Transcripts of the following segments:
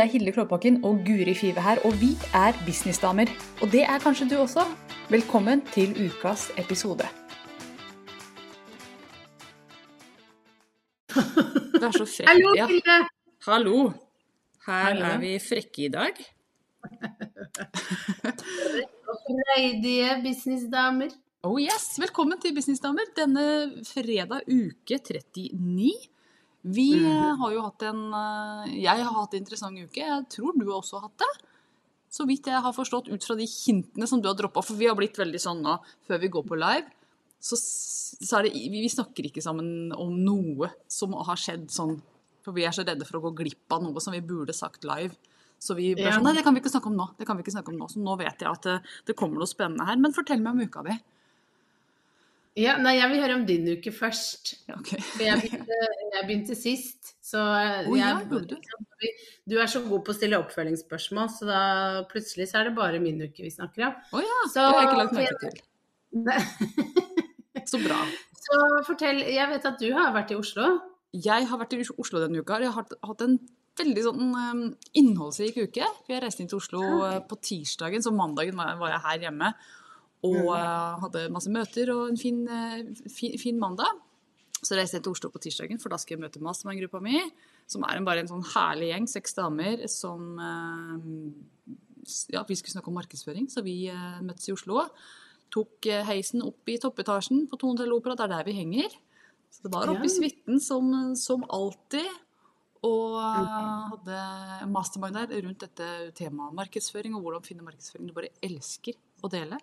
Det er Hilde Klåbakken og Guri Five her, og vi er businessdamer. Og det er kanskje du også. Velkommen til ukas episode. Du er så frekk. Hallo, Ja. Hallo. Her Hallo. er vi frekke i dag. Freidige businessdamer. Oh yes, Velkommen til Businessdamer denne fredag uke 39. Vi eh, har jo hatt en eh, Jeg har hatt en interessant uke. Jeg tror du også har hatt det. Så vidt jeg har forstått ut fra de hintene som du har droppa. For vi har blitt veldig sånn nå, før vi går på live, så, så er det Vi vi snakker ikke sammen om noe som har skjedd sånn. For vi er så redde for å gå glipp av noe som vi burde sagt live. Så vi Ja. sånn Nei, det kan vi ikke snakke om nå. Det kan vi ikke snakke om nå. Så nå vet jeg at det, det kommer noe spennende her. Men fortell meg om uka di. Ja, nei, jeg vil høre om din uke først. Okay. For jeg begynte, jeg begynte sist, så oh, jeg, ja, du? Er så god på å stille oppfølgingsspørsmål, så da plutselig så er det bare min uke vi snakker om. Å ja, Så- det har jeg ikke lagt merke til. Så bra. Så fortell, jeg vet at du har vært i Oslo. Jeg har vært i Oslo denne uka. Jeg har hatt- en veldig sånn um, innholdsrik uke. Jeg reiste inn til Oslo eh, på tirsdagen, så mandagen var var jeg her hjemme. Og eh, hadde masse møter og en fin, eh, fin, fin mandag. Så reiste jeg til Oslo på tirsdagen, for da skal jeg møte Mastermind-gruppa mi. Som er en, bare en sånn herlig gjeng, seks damer, som eh, Ja, vi skulle snakke om markedsføring, så vi møttes i Oslo. Tok heisen opp i toppetasjen på Tone Hotel Opera, det er der vi henger. Så det var oppe i suiten som, som alltid. Og hadde mastermind der rundt dette temaet markedsføring og hvordan finne markedsføring du bare elsker å dele.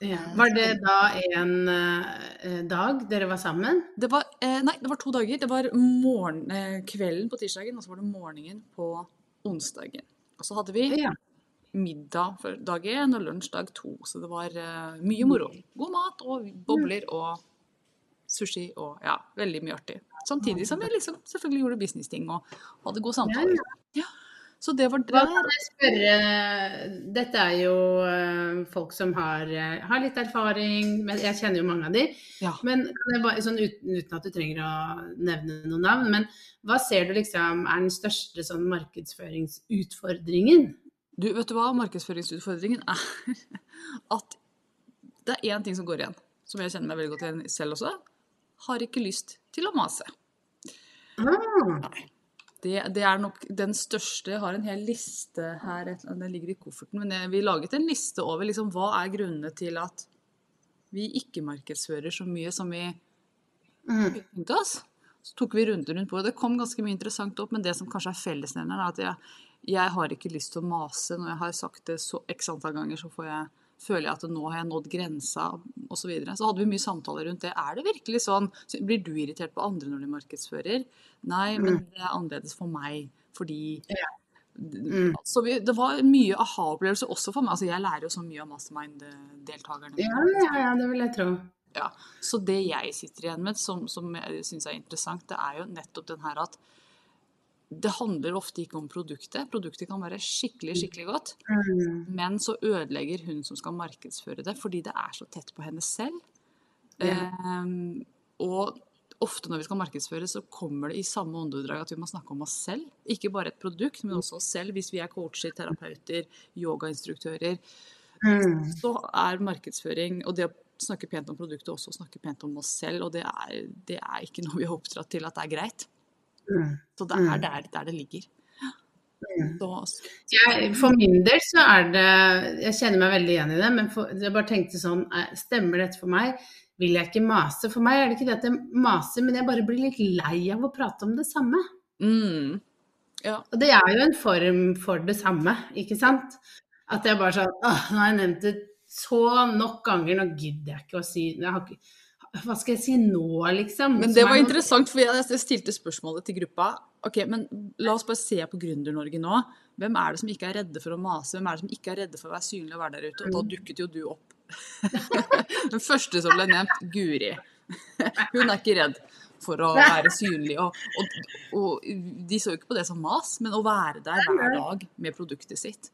Var det da en eh, dag dere var sammen? Det var, eh, nei, det var to dager. Det var morgen, eh, kvelden på tirsdagen, og så var det morgenen på onsdagen. Og så hadde vi Ja. middag for dag én og lunsj dag to. Så det var eh, mye moro. God mat og bobler og sushi og ja, veldig mye artig. Samtidig som vi liksom selvfølgelig gjorde businessting og hadde gode samtaler. Ja. Så det var Hva kan jeg spørre Dette er jo eh, folk som har, eh, har litt erfaring, men jeg kjenner jo mange av de. Ja. Men bare, sånn uten, uten at du trenger å nevne noen navn, men hva ser du liksom er den største sånn markedsføringsutfordringen? Du, vet du hva? Markedsføringsutfordringen er at det er én ting som går igjen, som jeg kjenner meg veldig godt igjen selv også. Har ikke lyst til å mase. Ah, Det, det er nok den største. Jeg har en hel liste her, den ligger i kofferten. Men jeg, vi laget en liste over liksom, hva er grunnene til at vi ikke markedsfører så mye som vi mm, tenkte oss. Så tok vi runder rundt på det. Det kom ganske mye interessant opp, men det som kanskje er fellesnevneren, er at jeg, jeg har ikke lyst til å mase. Når jeg har sagt det så x antall ganger, så får jeg, føler jeg at nå har jeg nådd grensa, osv. Så, videre. så hadde vi mye samtaler rundt det. Er det virkelig sånn? Blir du irritert på andre når de markedsfører? Nei, men det er annerledes for meg, fordi Mm. Så vi, det var mye aha-opplevelse også for meg. Altså, jeg lærer jo så mye av Mastermind-deltakerne. ja, ja, ja, det vil jeg tro. Ja, så det jeg sitter igjen med, som, som jeg syns er interessant, det er jo nettopp den her at det handler ofte ikke om produktet. Produktet kan være skikkelig, skikkelig godt, Mm, men så ødelegger hun som skal markedsføre det, fordi det er så tett på henne selv. Ehm, og ofte når vi skal markedsføre, så kommer det i samme åndedrag at vi må snakke om oss selv. Ikke bare et produkt, men også oss selv. Hvis vi er coacher, terapeuter, yogainstruktører, mm, så er markedsføring og det å snakke pent om produktet også å snakke pent om oss selv, og det er, det er ikke noe vi har oppdratt til at det er greit. Mm. Så det er der, der det ligger. Jeg, for min del så er det Jeg kjenner meg veldig igjen i det, men for, jeg bare tenkte sånn eh, Stemmer dette for meg? Vil jeg ikke mase? For meg er det ikke det at jeg maser, men jeg bare blir litt lei av å prate om det samme. mm, ja. Og det er jo en form for det samme, ikke sant? At jeg bare sånn Åh, nå har jeg nevnt det så nok ganger, nå gidder jeg ikke å si jeg har ikke, Hva skal jeg si nå, liksom? Men det var interessant, for jeg stilte spørsmålet til gruppa. Ok, men La oss bare se på Gründer-Norge nå. Hvem er det som ikke er redde for å mase? Hvem er det som ikke er redde for å være synlig og være der ute? Og da dukket jo du opp. Den første som ble nevnt, Guri. Hun er ikke redd for å være synlig. Og, og, og de så jo ikke på det som mas, men å være der hver dag med produktet sitt.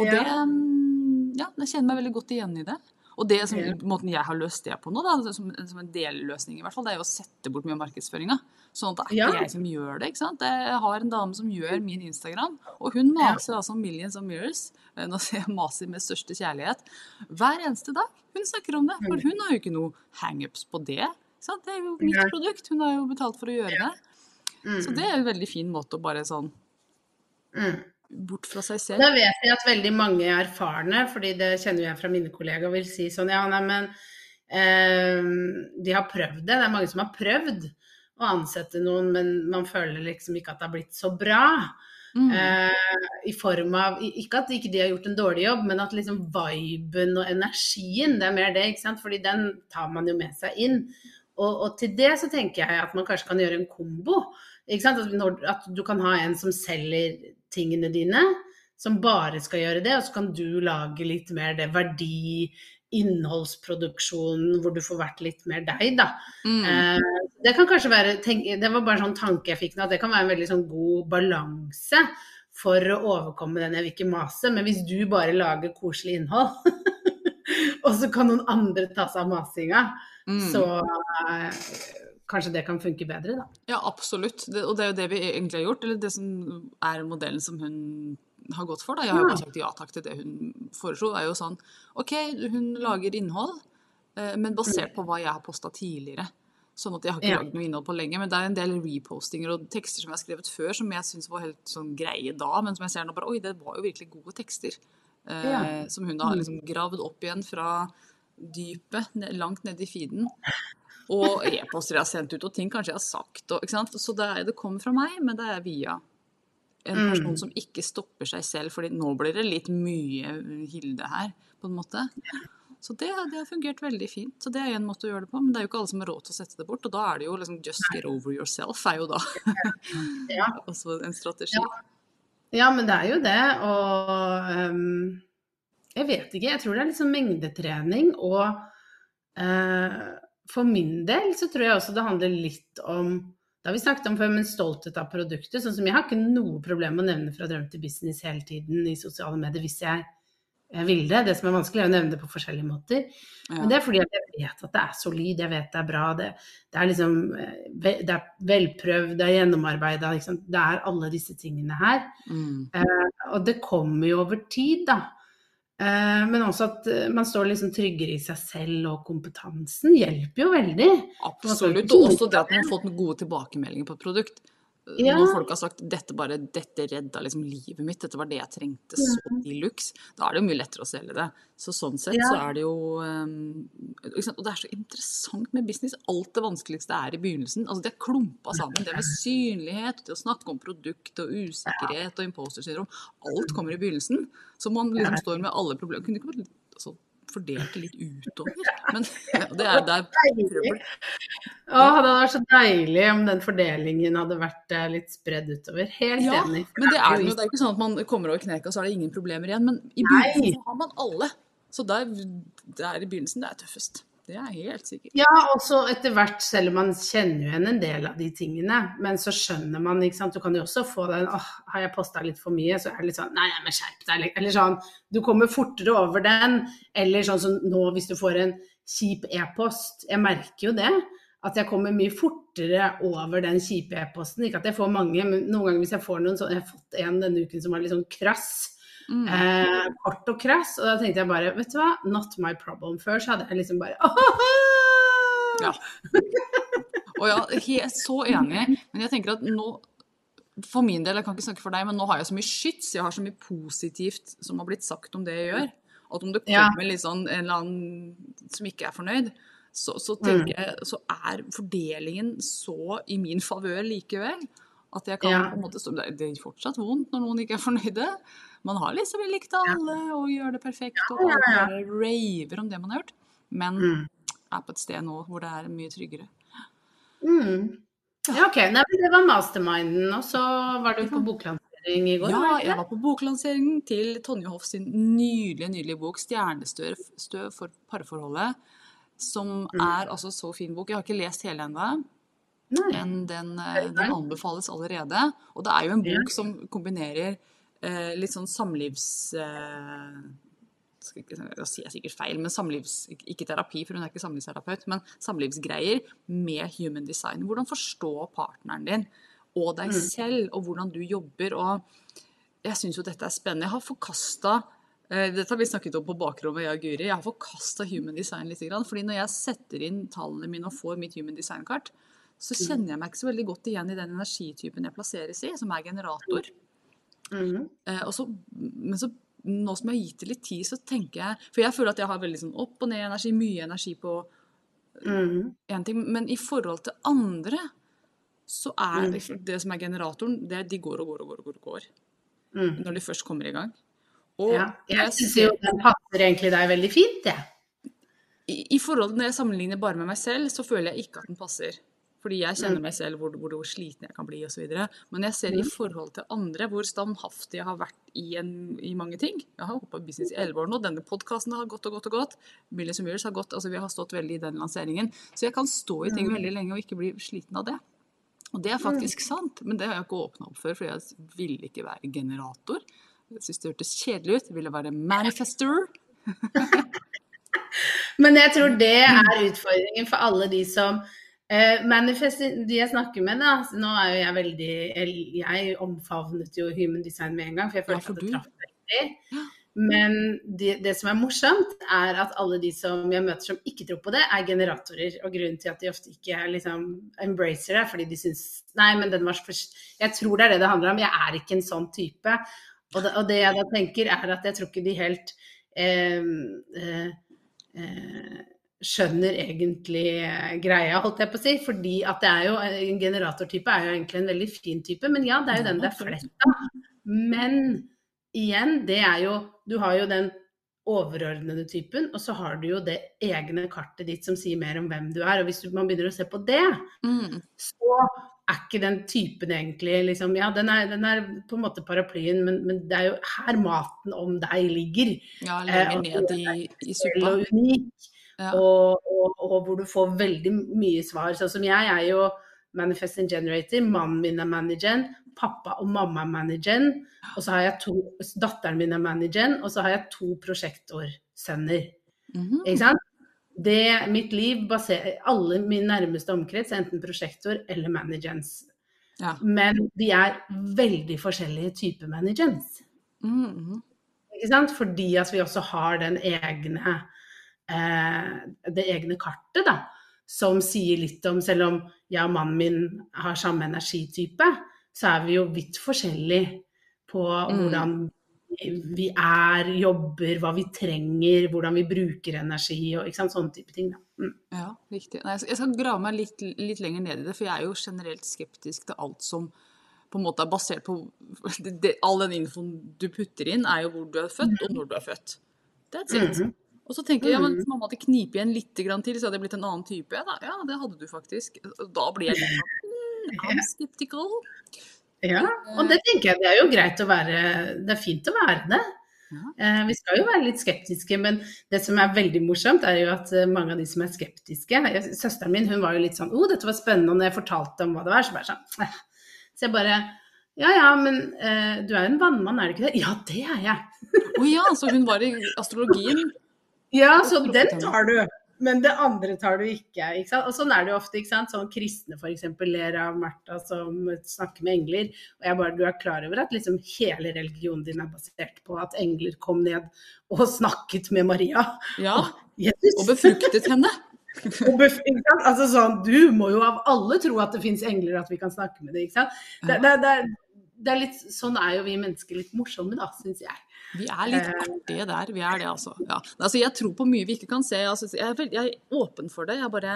Og det mm, Ja, jeg kjenner meg veldig godt igjen i det. Og det som, måten jeg har løst det på nå, da, som, som en delløsning i hvert fall, det er jo å sette bort mye av markedsføringa. Sånn at det er ikke Ja. jeg som gjør det. ikke sant? Jeg har en dame som gjør min Instagram, og hun maser altså millions of mirrors. Eh, Nå ser jeg maser med største kjærlighet. Hver eneste dag. Hun snakker om det. For Mm. hun har jo ikke noe hangups på det. ikke sant? Det er jo mitt produkt. Hun har jo betalt for å gjøre det. Mm. Så det er en veldig fin måte å bare sånn Mm. Bort fra seg selv. Da vet jeg at veldig mange er erfarne, fordi det kjenner jeg fra mine kollegaer, vil si sånn ja, nei, men eh, de har prøvd det. Det er mange som har prøvd å ansette noen, men man føler liksom ikke at det har blitt så bra. Mm. Eh, I form av Ikke at ikke de har gjort en dårlig jobb, men at liksom viben og energien, det er mer det, ikke sant. Fordi den tar man jo med seg inn. Og, og til det så tenker jeg at man kanskje kan gjøre en kombo. At, når, at du kan ha en som selger tingene dine, som bare skal gjøre det, og så kan du lage litt mer det verdi, innholdsproduksjonen, hvor du får vært litt mer deg, da. Mm. Eh, det kan kanskje være, tenk, det var bare en sånn tanke jeg fikk nå, at det kan være en veldig sånn god balanse for å overkomme den jeg vil ikke mase. Men hvis du bare lager koselig innhold, og så kan noen andre ta seg av masinga, Mm. så eh, kanskje det kan funke bedre, da. Ja, absolutt. Det, og det er jo det vi egentlig har gjort. Eller det som er modellen som hun har gått for. Da. Jeg har jo Ja. sagt ja takk til det hun foreslo. Det er jo sånn OK, hun lager innhold, eh, men basert på hva jeg har posta tidligere. Sånn at jeg har ikke Ja. lagd noe innhold på lenge. Men det er en del repostinger og tekster som jeg har skrevet før, som jeg syns var helt sånn greie da, men som jeg ser nå bare Oi, det var jo virkelig gode tekster. Eh, Ja. Som hun da har liksom gravd opp igjen fra dypet, langt nede i feeden. Og e-poster jeg har sendt ut, og ting kanskje jeg har sagt. Og? Så det, er, det kommer fra meg, men det er via en Mm. person som ikke stopper seg selv. fordi nå blir det litt mye Hilde her, på en måte. Så det, det har fungert veldig fint. Så det er en måte å gjøre det på. Men det er jo ikke alle som har råd til å sette det bort. Og da er det jo liksom just get over yourself er jo da Ja. også en strategi. Ja, men det er jo det. Og um, jeg vet ikke. Jeg tror det er liksom mengdetrening. Og eh, for min del så tror jeg også det handler litt om Det har vi snakket om før, men stolthet av produktet. Sånn som jeg har ikke noe problem med å nevne fra drøm til business hele tiden i sosiale medier hvis jeg, jeg vil det. Det som er vanskelig, er å nevne det på forskjellige måter. Ja. Men det er fordi jeg vet at det er solid, jeg vet det er bra. Det, det er liksom det er velprøvd, det er gjennomarbeida. Liksom. Det er alle disse tingene her. Mm. Og det kommer jo over tid, da. Eh, Men også at eh, man står liksom tryggere i seg selv, og kompetansen hjelper jo veldig. Absolutt. Og også det at man har fått gode tilbakemeldinger på et produkt. Ja. Når folk har sagt dette bare, dette redda liksom livet mitt, dette var det jeg trengte så de luxe, da er det jo mye lettere å selge det. Så sånn sett Ja. så er det jo um. Og det er så interessant med business. Alt det vanskeligste er i begynnelsen. Altså det er klumpa sammen. Det med synlighet, det å snakke om produkt og usikkerhet og imposter syndrom. Alt kommer i begynnelsen. Så man liksom står med alle problemer. Kunne ikke altså, fordelt litt utover. Men det er, er trøbbel. Å, det hadde vært så deilig om den fordelingen hadde vært eh, litt spredd utover. Helt Ja, enig. Men det er, jo, det er ikke sånn at man kommer over kneket og så er det ingen problemer igjen. Men i begynnelsen har man alle. Så der, det er i begynnelsen det er tøffest. Det er helt sikkert. Ja, og så etter hvert, selv om man kjenner jo igjen en del av de tingene, men så skjønner man, ikke sant, du kan jo også få den åh, har jeg posta litt for mye, så er det litt sånn nei, nei, men skjerp deg, eller sånn, du kommer fortere over den, eller sånn som nå hvis du får en kjip e-post, jeg merker jo det, at jeg kommer mye fortere over den kjipe e-posten, ikke at jeg får mange, men noen ganger hvis jeg får noen sånn, jeg har fått en denne uken som var litt sånn krass, Mm. eh, kort og krass, og da tenkte jeg bare, vet du hva, not my problem. Før så hadde jeg liksom bare Ja. Og ja, jeg er så enig. Men jeg tenker at nå For min del, jeg kan ikke snakke for deg, men nå har jeg så mye skyts. Jeg har så mye positivt som har blitt sagt om det jeg gjør. At om det Ja. kommer litt sånn en eller annen som ikke er fornøyd, så, så tenker jeg Så er fordelingen så i min favør likevel. At jeg kan Ja. på en måte stå Det det gjør fortsatt vondt når noen ikke er fornøyde. Man har liksom likt alle og gjør det perfekt, og alle bare raver om det man har gjort. Men Mm. er på et sted nå hvor det er mye tryggere. Mm. Ja, ok. Nei, det var masterminden, og så var du på boklansering i går? Ja, jeg var på boklanseringen til Tonje Hoff sin nydelige, nydelige bok 'Stjernestøv for parforholdet'. Som Mm. er altså så fin bok. Jeg har ikke lest hele ennå. men Den, den, eh, den anbefales allerede. Og det er jo en bok som kombinerer litt sånn samlivs... Eh, Da sier jeg sikkert feil, men samlivs... Ikke terapi, for hun er ikke samlivsterapeut, men samlivsgreier med human design. Hvordan forstå partneren din og deg Mm. selv, og hvordan du jobber. Og jeg syns jo dette er spennende. Jeg har forkasta dette har vi snakket om på bakrommet, jeg og Guri. Jeg har forkasta human design litt. fordi når jeg setter inn tallene mine og får mitt human design-kart, så kjenner jeg meg ikke så veldig godt igjen i den energitypen jeg plasseres i, som er generator. Mhm. Eh, og så, men så, nå som jeg har gitt det litt tid, så tenker jeg For jeg føler at jeg har veldig sånn opp og ned energi, mye energi på én mm. ting. Men i forhold til andre, så er det som er generatoren, det, de går og går og går og går, og går Mhm. når de først kommer i gang. Og Ja. Jeg syns jo den passer egentlig deg veldig fint, jeg. i, I forhold når jeg sammenligner bare med meg selv, så føler jeg ikke at den passer. Fordi jeg kjenner Mm. meg selv hvor, hvor, hvor sliten jeg kan bli osv. Men jeg ser i forhold til andre hvor standhaftig jeg har vært i, en, i mange ting. Jeg har hoppa business i elleve år nå. Denne podkasten har gått og gått og gått. Millions Years har gått. Altså vi har stått veldig i den lanseringen. Så jeg kan stå i ting Mm. veldig lenge og ikke bli sliten av det. Og det er faktisk sant, men det har jeg ikke åpna opp for, for jeg ville ikke være generator. Jeg syntes det hørtes kjedelig ut. Jeg ville være manifester. Men jeg tror det er utfordringen for alle de som eh, manifester, De jeg snakker med, da. så Nå er jo jeg veldig Jeg, omfavnet jo human design med en gang, for jeg Ja, følte for at det traff veldig. Men det, det som er morsomt, er at alle de som jeg møter som ikke tror på det, er generatorer. Og grunnen til at de ofte ikke liksom embracer det, fordi de syns Nei, men den var for Jeg tror det er det det handler om. Jeg er ikke en sånn type. Og det, og det jeg da tenker, er at jeg tror ikke de helt eh, eh, eh, skjønner egentlig eh, greia, holdt jeg på å si. Fordi at det er jo en generatortype er jo egentlig en veldig fin type, men ja, det er jo den det er flest av. Men igjen, det er jo Du har jo den overordnede typen, og så har du jo det egne kartet ditt som sier mer om hvem du er. Og hvis man begynner å se på det, Mm. så er ikke den typen egentlig liksom Ja, den er, den er på en måte paraplyen, men, men det er jo her maten om deg ligger. Ja, Eh, lenger og ned i, i suppa. og unik. Ja. Og, og, og hvor du får veldig mye svar. Sånn som jeg er jo manifesting generator, mannen min er manageren, pappa og mamma er manageren, og så har jeg to, datteren min er manageren, og så har jeg to prosjektorsønner. -hmm. Ikke sant? Det, mitt liv baserer Alle min nærmeste omkrets er enten prosjektor eller managers. Ja. Men de er veldig forskjellige typer managers. Mm -hmm. Ikke sant? Fordi at vi også har den egne det egne kartet, da. Som sier litt om Selv om jeg og mannen min har samme energitype, så er vi jo vidt forskjellige på Mm. hvordan vi er, jobber, hva vi trenger, hvordan vi bruker energi og sånne type ting. Mm. Ja, riktig. Nei, jeg skal- grave meg litt, litt lenger ned i det, for jeg er jo generelt skeptisk til alt som på en måte er basert på det, All den infoen du putter inn, er jo hvor du er født, og når du er født. That's it. Mhm. Og så tenker jeg ja, men hvis mamma hadde knipet igjen litt grann til, så hadde jeg blitt en annen type. Ja, da, ja det hadde du faktisk. Da blir jeg litt sånn mm, skeptical. Ja, og det tenker jeg det er jo greit å være Det er fint å være det. Ja. Eh, vi skal jo være litt skeptiske, men det som er veldig morsomt, er jo at eh, mange av de som er skeptiske Søsteren min hun var jo litt sånn 'Å, dette var spennende', og når jeg fortalte om hva det var, så bare sånn eh. Så jeg bare Ja ja, men eh, du er jo en vannmann, er du ikke det? Ja, det er jeg. Å ja, så hun var i astrologien. Ja, så den tar du. Men det andre tar du ikke. ikke sant? Og sånn er det jo ofte. ikke sant? Sånn Kristne f.eks. ler av Martha som snakker med engler. Og jeg bare, Du er klar over at liksom hele religionen din er basert på at engler kom ned og snakket med Maria? Ja, og befruktet henne. Og befruktet ikke? Altså sånn, Du må jo av alle tro at det fins engler, at vi kan snakke med dem. ikke sant? Det, det, det, det er litt, Sånn er jo vi mennesker litt morsomme, da, syns jeg. Vi er litt Eh. artige der. Vi er det, altså. Ja. Altså, jeg tror på mye vi ikke kan se. Altså, jeg, er veld, jeg er åpen for det. Jeg bare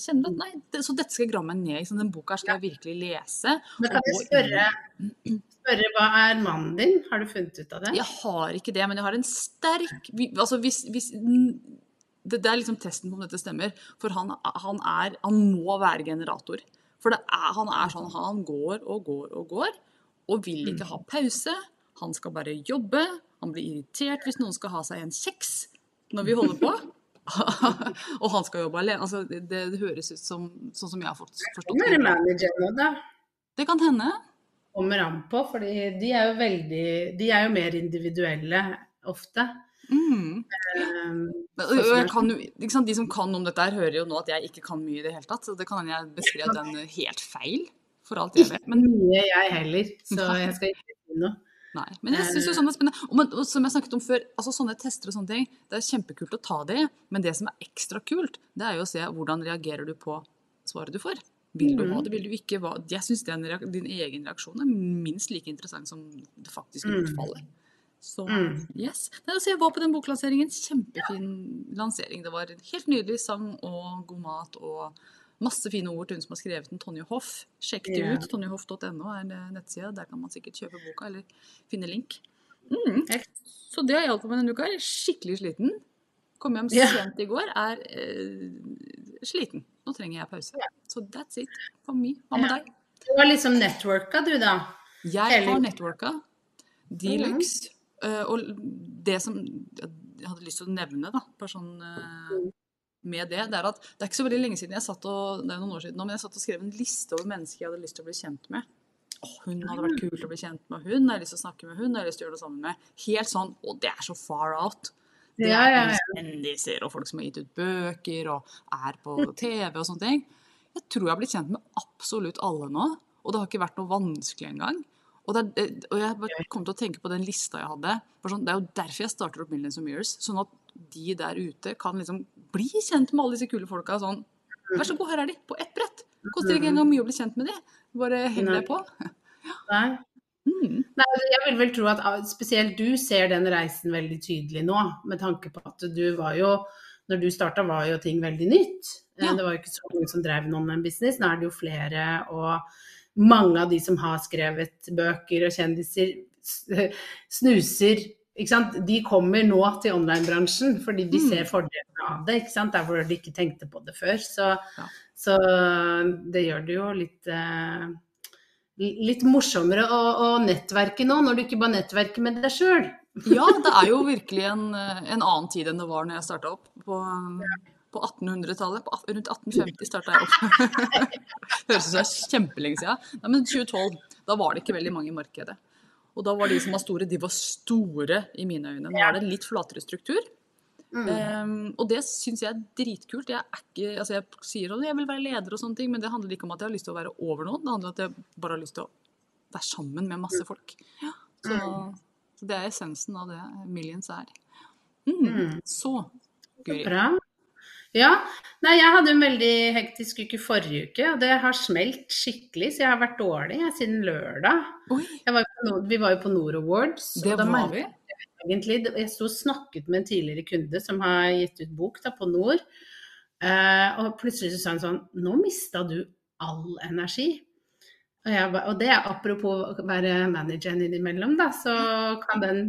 kjenner at nei, det, Så dette skal jeg meg ned i. Så den boka skal jeg virkelig lese. Men kan jeg spørre, spørre hva er mannen din? Har du funnet ut av det? Jeg har ikke det, men jeg har en sterk Altså, hvis, hvis det, det er liksom testen på om dette stemmer. For han, han er Han må være generator. For det er, han er sånn Han går og går og går, og vil ikke ha pause. Han skal bare jobbe. Han blir irritert hvis noen skal ha seg en kjeks når vi holder på. og han skal jobbe alene. Altså, det, det høres ut som sånn som jeg har forstått det. Kommer manager nå, da? Det kan hende. Kommer an på, for de er jo veldig De er jo mer individuelle ofte. Mm. Um, kan, ikke sant, De som kan om dette, her hører jo nå at jeg ikke kan mye i det hele tatt. Så det kan hende jeg beskrev den helt feil, for alt jeg vet. Men mye jeg heller, så jeg skal ikke si noe. Nei, men jeg syns jo sånn er spennende. Og, men, og som jeg snakket om før, altså sånne tester og sånne ting, det er kjempekult å ta det i, men det som er ekstra kult, det er jo å se hvordan reagerer du på svaret du får. Vil du ha det, vil du ikke? Hva? Jeg syns din egen reaksjon er minst like interessant som det faktiske Mm. utfallet. Så Mm. yes. Nei, altså, jeg var på den boklanseringen. Kjempefin lansering. Det var helt nydelig sang og god mat og masse fine ord til hun som har skrevet den, Tonje Hoff. Sjekk det ut. Tonjehoff.no er det nettsida. Der kan man sikkert kjøpe boka eller finne link. Mm. Så det har hjulpet meg denne uka. Jeg er skikkelig sliten. Kom hjem så sent i går, er eh, sliten. Nå trenger jeg pause. Så that's it for me. Hva med deg? Du har liksom networka du, da. Jeg har networka de luxe. eh, og det som jeg hadde lyst til å nevne, da, bare sånn eh, med det, det er at det er ikke så veldig lenge siden jeg satt og det er noen år siden nå, men jeg satt og skrev en liste over mennesker jeg hadde lyst til å bli kjent med. Åh, hun hadde vært kult å bli kjent med hun, jeg har lyst til å snakke med hun, jeg har lyst til å gjøre det sammen med. Helt sånn, og det er så far out. Det er ja, kjendiser og folk som har gitt ut bøker og er på TV og sånne ting. Jeg tror jeg har blitt kjent med absolutt alle nå, og det har ikke vært noe vanskelig engang. Og, det og jeg kom til å tenke på den lista jeg hadde. For Sånn, det er jo derfor jeg starter opp Millions of Years. Sånn at de der ute kan liksom bli kjent med alle disse kule folka. Sånn, vær så god, her er de, på ett brett. Koster ikke engang mye å bli kjent med de. Bare heng deg på. Nei. Mm. Nei, jeg vil vel tro at ah, spesielt du ser den reisen veldig tydelig nå, med tanke på at du var jo Når du starta, var jo ting veldig nytt. Eh, Ja. Det var jo ikke så mange som drev noen med business. Nå er det jo flere, og mange av de som har skrevet bøker og kjendiser, snuser? De kommer nå til online-bransjen fordi de Mm. ser fordelen av det. ikke sant? Der hvor de ikke tenkte på det før. Så, Ja. så det gjør det jo litt eh, litt morsommere å, å nettverke nå, når du ikke bare nettverker med deg sjøl. Ja, det er jo virkelig en, eh, en annen tid enn det var når jeg starta opp. På, på 1800-tallet. Rundt 1850 starta jeg opp. Høres ut som det er kjempelenge siden. Nei, men 2012, da var det ikke veldig mange i markedet. Og da var de som var store, de var store i mine øyne. Nå er det en litt flatere struktur. Mm. Um, og det syns jeg er dritkult. Jeg, er ikke, altså jeg sier at jeg vil være leder og sånne ting, men det handler ikke om at jeg har lyst til å være over noen. Det handler om at jeg bare har lyst til å være sammen med masse folk. Ja, så, så det er essensen av det Millions er. Mm. Mm. Så, Guri. Bra. Ja. Nei, jeg hadde en veldig hektisk uke forrige uke, og det har smelt skikkelig, så jeg har vært dårlig jeg, siden lørdag. Var på vi var jo på Nord Awards. det var vi. egentlig Jeg sto og snakket med en tidligere kunde som har gitt ut bok da, på Nord, eh, og plutselig så sa han sånn Nå mista du all energi. Og, jeg, og det er apropos å være manageren innimellom, da, så kan den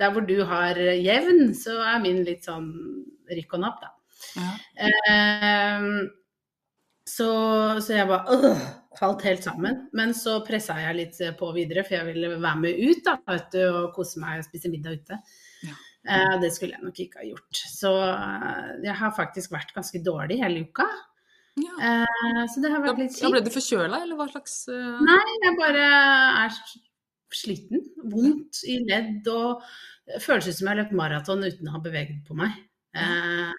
Der hvor du har jevn, så er min litt sånn rykk og napp, da. Ja. Ehm, så, så jeg bare øh, falt helt sammen. Men så pressa jeg litt på videre, for jeg ville være med ut da, vet og kose meg og spise middag ute. Ja. Eh, det skulle jeg nok ikke ha gjort. Så eh, jeg har faktisk vært ganske dårlig hele uka. Ja. Eh, så det har vært litt kjipt. ble du forkjøla, eller hva slags uh... Nei, jeg bare er sliten. Vondt i ledd og føles ut som jeg har løpt maraton uten å ha beveget på meg. Eh,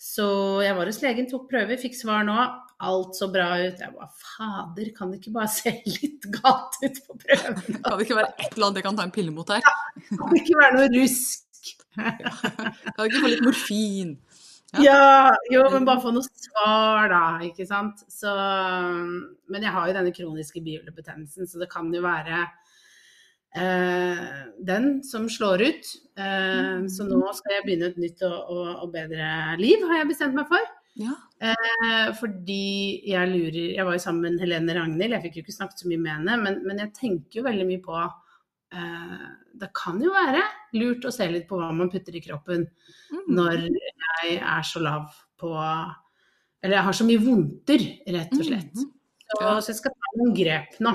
så jeg var hos legen, tok prøver, fikk svar nå. Alt så bra ut. Jeg bare fader, kan det ikke bare se litt galt ut på prøven? Kan det ikke være et eller annet jeg kan ta en pille mot her? Kan det ikke være noe rusk? Kan det ikke få litt morfin? Ja. Ja, jo, men bare få noe svar, da. Ikke sant. Så, men jeg har jo denne kroniske bihulebetennelsen, så det kan jo være den som slår ut. Eh, så nå skal jeg begynne et nytt og, og, og bedre liv, har jeg bestemt meg for. Ja. Eh, fordi jeg lurer Jeg var jo sammen med Helene Ragnhild, jeg fikk jo ikke snakket så mye med henne, men, men jeg tenker jo veldig mye på eh, Det kan jo være lurt å se litt på hva man putter i kroppen Mm. når jeg er så lav på Eller jeg har så mye vondter, rett og slett. Så, Ja. så jeg skal ta noen grep nå.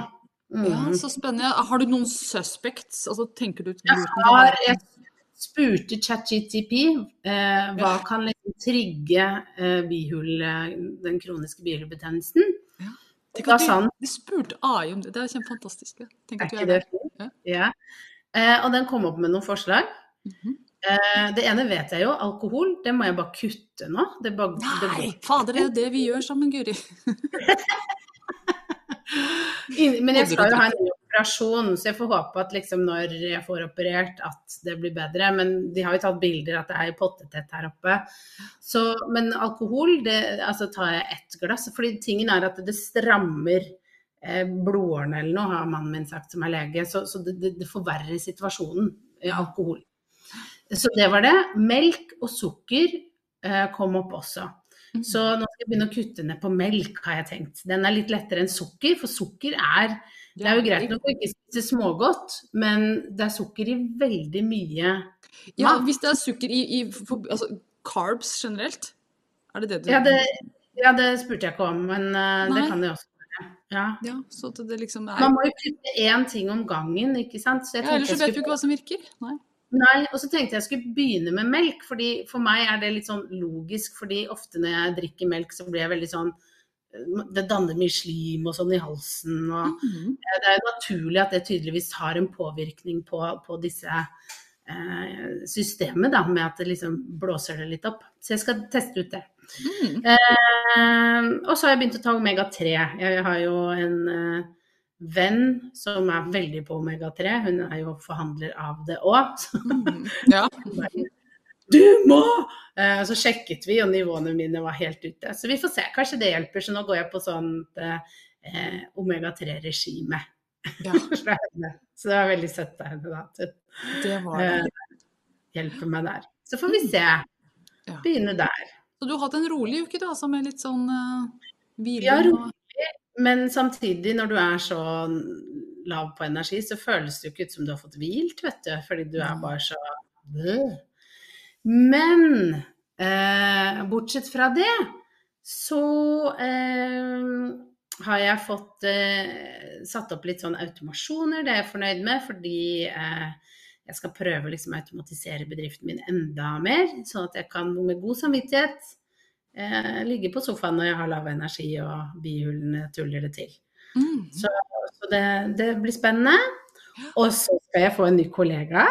Mm. Ja, så spennende. Har du noen suspects? Altså, tenker du Jeg har jeg spurte ChatGTP eh, hva kan liksom trigge eh, bihule, den kroniske bihulebetennelsen. Tenk Da at han de spurte AI om det. Det er kjempefantastisk. ja. Tenk Er at du ikke er det der. fint? Ja. Ja. Eh, og den kom opp med noen forslag. Mm -hmm. det ene vet jeg jo, alkohol. Det må jeg bare kutte nå. Det bare, Nei, det fader, det er jo det vi gjør sammen, Guri. Men jeg skal jo ha en ny operasjon, så jeg får håpe at liksom når jeg får operert at det blir bedre. Men de har jo tatt bilder at det er pottetett her oppe. Så, men alkohol, det, altså tar jeg ett glass. Fordi tingen er at det strammer eh, blodårene eller noe, har mannen min sagt som er lege. Så, så det, det, det forverrer situasjonen, i alkohol. Så det var det. Melk og sukker eh, kom opp også. Så nå skal jeg begynne å kutte ned på melk, har jeg tenkt. Den er litt lettere enn sukker, for sukker er Det er jo greit nok å ikke spise smågodt, men det er sukker i veldig mye mat. Ja, hvis det er sukker i, i for, altså, carbs generelt, er det det du Ja, det, ja, det spurte jeg ikke om, men uh, det kan det også være. Ja. Ja, så det liksom er Man må jo kutte én ting om gangen, ikke sant. Så jeg ja, Ellers så vet du ikke hva som virker. Nei. Nei, og så tenkte jeg skulle begynne med melk, fordi for meg er det litt sånn logisk, fordi ofte når jeg drikker melk, så blir jeg veldig sånn det danner mye slim og sånn i halsen. Og mm. det er jo naturlig at det tydeligvis har en påvirkning på, på disse eh, systemet, da, med at det liksom blåser det litt opp. Så jeg skal teste ut det. Mm. Eh, og så har jeg begynt å ta omega-3. Jeg har jo en eh, venn som er veldig på omega-3. Hun er jo forhandler av det òg. Mhm. Ja. Du må! Eh, så sjekket vi, og nivåene mine var helt ute. Så vi får se. Kanskje det hjelper. Så nå går jeg på sånt eh, omega-3-regime. ja, så det var veldig søtt av henne da, det var det. eh, hjelper meg der. Så får vi se. Begynne der. Så du har hatt en rolig uke, da, som med litt sånn uh, hvile? Ja, og- Men samtidig, når du er så lav på energi, så føles det jo ikke ut som du har fått hvilt, vet du. Fordi du er bare så Men eh, bortsett fra det, så eh, har jeg fått eh, satt opp litt sånn automasjoner. Det er jeg fornøyd med, fordi eh, jeg skal prøve liksom å automatisere bedriften min enda mer. Sånn at jeg kan med god samvittighet eh, ligge på sofaen når jeg har lav energi og bihulene tuller det til. Mm. Så, så det, det blir spennende. Og så skal jeg få en ny kollega.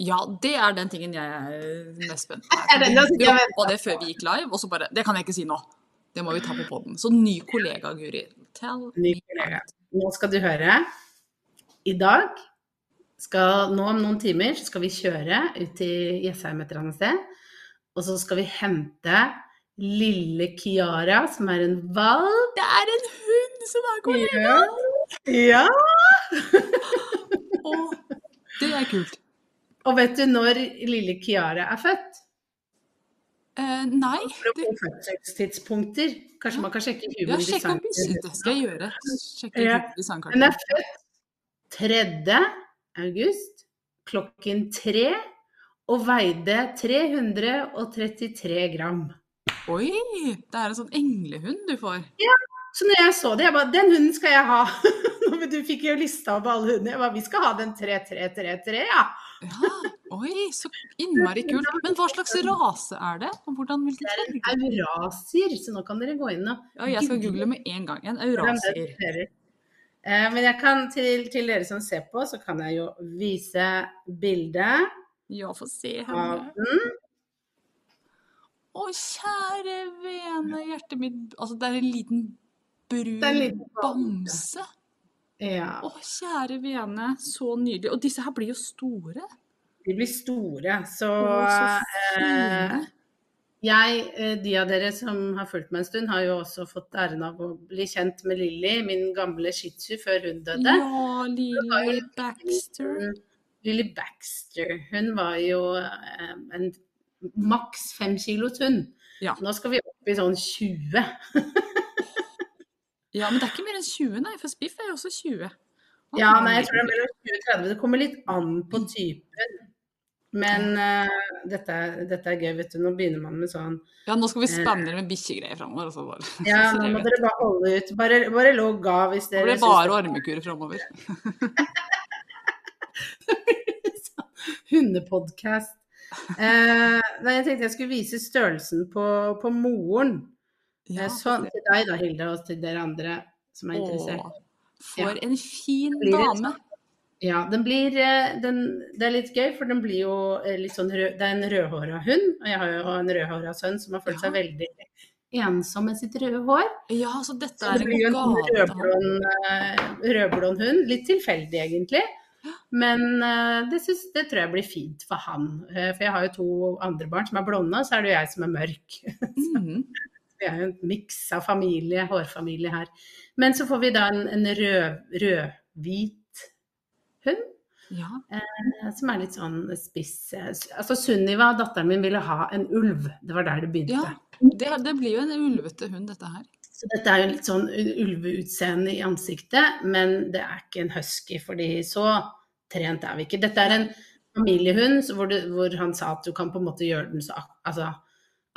Ja, det er den tingen jeg er mest spent på. Vi jeg det før vi gikk live, og så bare Det kan jeg ikke si nå. Det må vi ta på poden. Så ny kollega, Guri. Tell Ny kollega. Nå skal du høre. I dag skal, nå om noen timer så skal vi kjøre ut til Jessheim et eller annet sted. Og så skal vi hente lille Kiara, som er en valp. Det er en hund som er kollega! Ja. Å, det er kult. Og vet du når lille Kiara er født? Uh, nei. Det, fødselstidspunkter. Kanskje man kan sjekke ja, Human sjekk Design. opp Det skal jeg gjøre. Sjekke Ja. ja. Hun er født 3. august klokken 3 og veide 333 gram. Oi! Det er en sånn englehund du får. Ja. Så når jeg så det, jeg bare Den hunden skal jeg ha! Du fikk jo lista opp alle hundene. Jeg bare Vi skal ha den 3333, ja. Ja, oi, så innmari kult. Men hva slags rase er det? Hvordan, Det er en eurasier, så nå kan dere gå inn og Ja, jeg skal google med en gang. En eurasier. Eh, Men jeg kan til, til dere som ser på, så kan jeg jo vise bildet Ja, få se av henne. den. Å, kjære vene, hjertet mitt Altså, det er en liten brun en liten bamse. Ja. Å, kjære vene, så nydelig. Og disse her blir jo store. De blir store, så, Å, så eh, jeg, eh, de av dere som har fulgt meg en stund, har jo også fått æren av å bli kjent med Lilly, min gamle shih tzu før hun døde. Ja, Lily Baxter. Lilly Baxter. Hun var jo eh, en maks fem kilos hund. Ja. Nå skal vi opp i sånn 20. Ja, men det er ikke mer enn 20, nei, for Spiff er jo også 20. Og Ja, nei, jeg tror det er mellom 20 og 30. Det kommer litt an på typen. Men uh, dette, dette er gøy, vet du. Nå begynner man med sånn Ja, nå skal vi spamme uh, med bikkjegreier framover. Altså bare. Ja, nå må dere bare holde ut. Bare, bare logg av hvis Det dere blir bare ormekurer framover. Hundepodkast. Eh, nei, jeg tenkte jeg skulle vise størrelsen på, på moren. Ja, sånn til deg da, Hilde, og til dere andre som er interessert. Åh, for en fin Blir dame. Ja, den blir eh, den, Det er litt gøy, for den blir jo eh, litt sånn rød, Det er en rødhåra hund. Og jeg har jo en rødhåra sønn som har følt seg Ja. veldig ensom med sitt røde hår. Ja, så dette Så er det blir jo en rødblond, rødblond hund. Litt tilfeldig, egentlig. Men eh, det, synes, det tror jeg blir fint for han. Eh, For jeg har jo to andre barn som er blonde, og så er det jo jeg som er mørk. Mhm. Vi er jo en miks av familie, hårfamilie her. Men så får vi da en, en rød, rød-hvit hund. Ja. eh, Som er litt sånn spiss eh, Altså Sunniva, datteren min, ville ha en ulv. Det var der det begynte. ja. Det, det blir jo en ulvete hund, dette her. Så dette er jo litt sånn ulveutseende i ansiktet, men det er ikke en husky, fordi så trent er vi ikke. Dette er en familiehund så hvor, du, hvor han sa at du kan på en måte gjøre den så ak altså,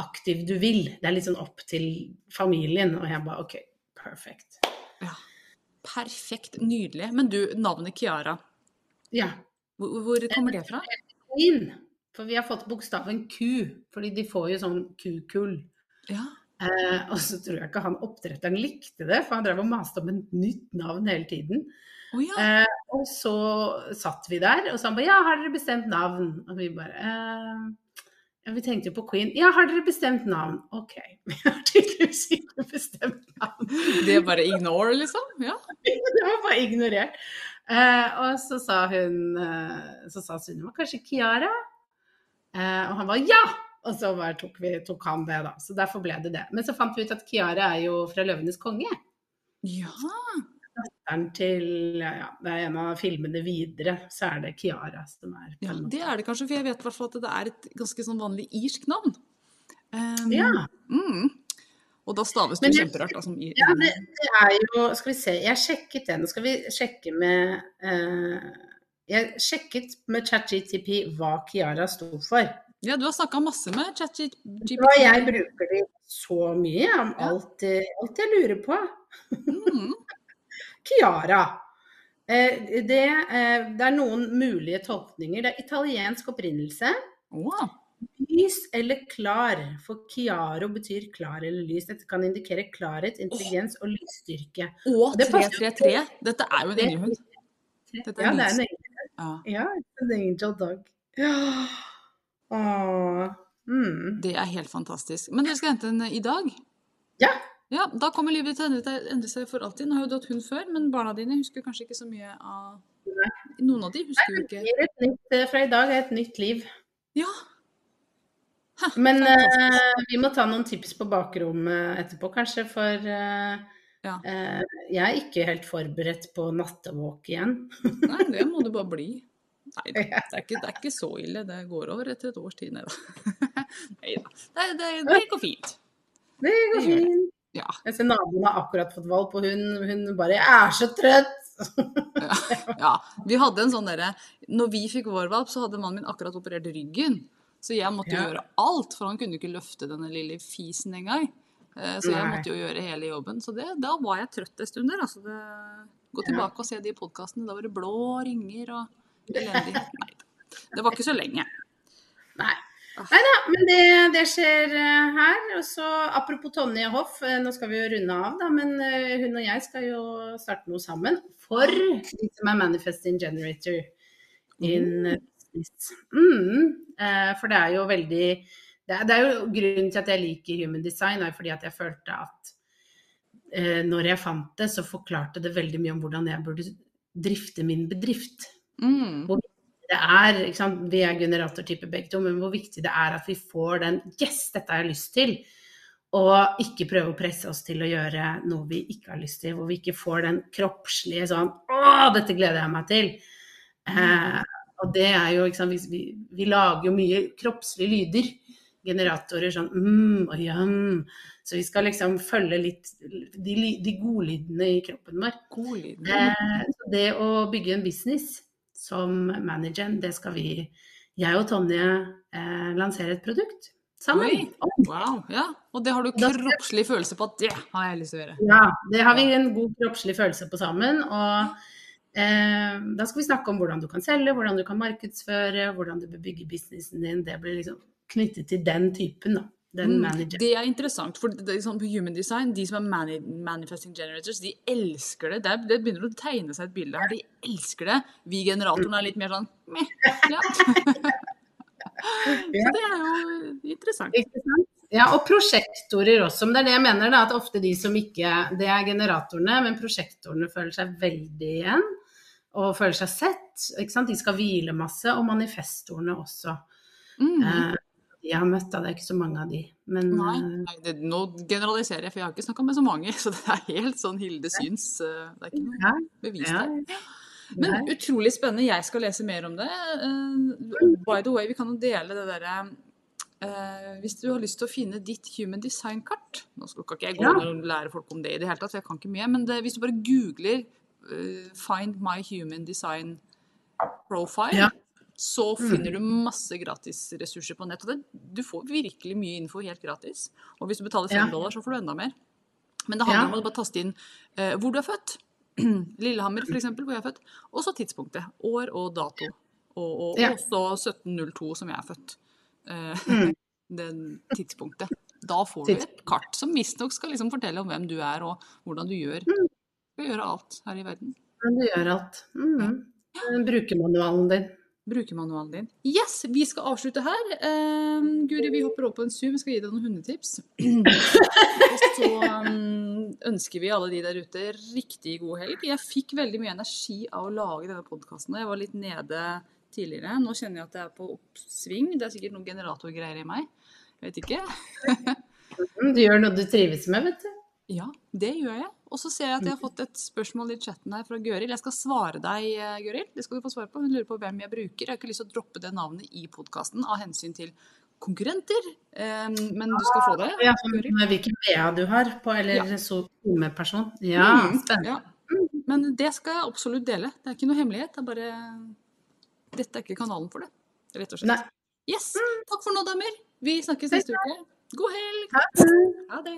aktiv du vil. Det er litt sånn opp til familien, og jeg bare OK, perfect. Perfekt. Nydelig. Men du, navnet Kiara, Ja. hvor, hvor kommer det fra? Queen. For vi har fått bokstaven Q, fordi de får jo sånn kukull. Ja. Eh, og så tror jeg ikke han oppdretteren likte det, for han drev og maste om et nytt navn hele tiden. Oh, ja. Eh, og så satt vi der, og så han bare Ja, har dere bestemt navn? Og vi bare eh, Ja, vi tenkte jo på Queen. Ja, har dere bestemt navn? OK. Vi har tydeligvis ikke bestemt navn. Det er bare ignore, liksom? Ja. Det var bare ignorert. Eh, og så sa hun eh, Så sa Sunniva kanskje Kiara? Eh, og han var ja! Og så tok, vi, tok han det, da. Så derfor ble det det. Men så fant vi ut at Kiara er jo fra 'Løvenes konge'. Ja. datteren til ja, ja, Det er en av filmene videre, så er det Kiara som er ja. Det er det kanskje, for jeg vet i at det er et ganske sånn vanlig irsk navn. Um, Ja, Mm. Og da staves det kjemperart. Da, som i, ja det, det er jo Skal vi se, jeg sjekket den. Skal vi sjekke med uh, Jeg sjekket med ChatGTP hva Kiara sto for. ja, du har snakka masse med ChatGTP. Og jeg bruker de så mye om Ja. alt, eh, alt jeg lurer på. Mm. Kiara. Eh, det, eh, det er noen mulige tolkninger. Det er italiensk opprinnelse. Å, Lys eller klar, for chiaro betyr klar eller lys. Dette kan indikere klarhet, intelligens og lysstyrke. Og Det passer 333. Dette er jo en englehund. Ja, det er en angel, Ja. en angel dog. Ja. Åh. Mm. Det er helt fantastisk. Men dere skal hente en i dag? Ja. Ja, Da kommer livet til å endre seg- for alltid. Nå har jo du hatt hund før, men barna dine husker kanskje ikke så mye av Noen av de husker jo ikke eh, fra i dag er et nytt liv. Ja. Hæ, Men eh, vi må ta noen tips på bakrommet etterpå, kanskje. For uh, Ja. uh, jeg er ikke helt forberedt på nattevåk igjen. Nei, det må du bare bli. Nei det er ikke, det er ikke så ille. Det går over etter et års tid, nei da. Nei da. Det, det, går fint. Det går fint. Ja. Jeg ser naboen har akkurat fått valp, og hun, hun bare 'Jeg er så trøtt'. ja. Vi hadde en sånn derre Når vi fikk vår valp, så hadde mannen min akkurat operert ryggen. Så jeg måtte Ja. gjøre alt, for han kunne ikke løfte denne lille fisen engang. Eh, Så jeg måtte jo gjøre hele jobben. Så det, da var jeg trøtt en stund der. Altså det, gå tilbake og se de podkastene. Da var det blå ringer og elendig. Nei. Det var ikke så lenge. Nei. Nei da, men det, det skjer eh, her. Og så apropos Tonje Hoff, eh, nå skal vi jo runde av, da. Men hun og jeg skal jo starte noe sammen. For de som er Manifesting Generator in business. Mm, eh, for det er jo veldig det er, det er jo grunnen til at jeg liker human design, er fordi at jeg følte at eh, når jeg fant det, så forklarte det veldig mye om hvordan jeg burde drifte min bedrift. Mm. det er, ikke sant? Vi er generatortype begge to, men hvor viktig det er at vi får den Yes, dette har jeg lyst til. Og ikke prøve å presse oss til å gjøre noe vi ikke har lyst til. Hvor vi ikke får den kroppslige sånn Å, dette gleder jeg meg til. Eh, og det er jo, ikke sant, vi, vi, lager jo mye kroppslige lyder. Generatorer sånn mm og jam. Så vi skal liksom følge litt de, de godlydene i kroppen vår. Godlydene? Eh, det å bygge en business som manager, det skal vi, jeg og Tonje, eh, lansere et produkt sammen. Oi. Wow. Ja. Og det har du kroppslig følelse på at det har jeg lyst til å gjøre. Ja, det har vi en god kroppslig følelse på sammen. Og da skal vi snakke om hvordan du kan selge, hvordan du kan markedsføre, hvordan du bør bygge businessen din. Det blir liksom knyttet til den typen, da. den Mm, manageren. Det er interessant, for det sånn på Human Design, de som er mani manifesting generators, de elsker det. Det, er, det begynner å tegne seg et bilde her. De elsker det. Vi generatorene er litt mer sånn meh. Ja. Så det er jo interessant. Ikke? Ja, og prosjektorer også. Men det er det jeg mener, da, at ofte de som ikke Det er generatorene, men prosjektorene føler seg veldig igjen. Og føler seg sett. Ikke sant? De skal hvile masse. Og manifestorene også. Mm. Eh, jeg har møtt, da. Det er ikke så mange av de. Men Nei, eh, nei det, nå generaliserer jeg, for jeg har ikke snakka med så mange. Så det er helt sånn Hilde syns. eh, Det er ikke noe bevis ja. Men nei. utrolig spennende. Jeg skal lese mer om det. Uh, by the way, vi kan jo dele det derre uh, Hvis du har lyst til å finne ditt human design-kart Nå skal ikke jeg gå Ja. og lære folk om det i det hele tatt, for jeg kan ikke mye. Men det, hvis du bare googler 'Find my human design profile', Ja. så Mm. finner du masse gratisressurser på nett. Og det, du får virkelig mye info helt gratis. Og hvis du betaler fem Ja. dollar, så får du enda mer. Men det handler Ja. om å bare taste inn uh, hvor du er født. Lillehammer, f.eks., hvor jeg er født. Og så tidspunktet. År og dato. Og, og Ja. også 1702, som jeg er født. Uh, Mm. Den tidspunktet. Da får du et kart som visstnok skal liksom fortelle om hvem du er, og hvordan du gjør. Mm. Skal gjøre alt her i verden. Men du gjør alt. Mm. Brukermanualen din. Brukermanualen din. Yes, vi skal avslutte her. Um, Guri, vi hopper opp på en Zoom. Vi skal gi deg noen hundetips. og så um, ønsker vi alle de der ute riktig god helg. Jeg fikk veldig mye energi av å lage denne podkasten. Jeg var litt nede tidligere. Nå kjenner jeg at det er på oppsving. Det er sikkert noen generatorgreier i meg. Jeg vet ikke. Mm, Du gjør noe du trives med, vet du. Ja, det gjør jeg. Og så ser jeg at jeg har fått et spørsmål i chatten her fra Gøril. Jeg skal svare deg, eh, Gøril. Det skal du få svare på. Hun lurer på hvem jeg bruker. Jeg har ikke lyst til å droppe det navnet i podkasten av hensyn til konkurrenter. Eh, Men du skal få det. Ja, hvilken BA du har på, eller Ja. så person. Ja, Mm, spennende. Ja. Men det skal jeg absolutt dele. Det er ikke noe hemmelighet. Det er bare Dette er ikke kanalen for det, rett og slett. Nei. Yes. Takk for nå, damer. Vi snakkes neste uke. God helg. Ha det.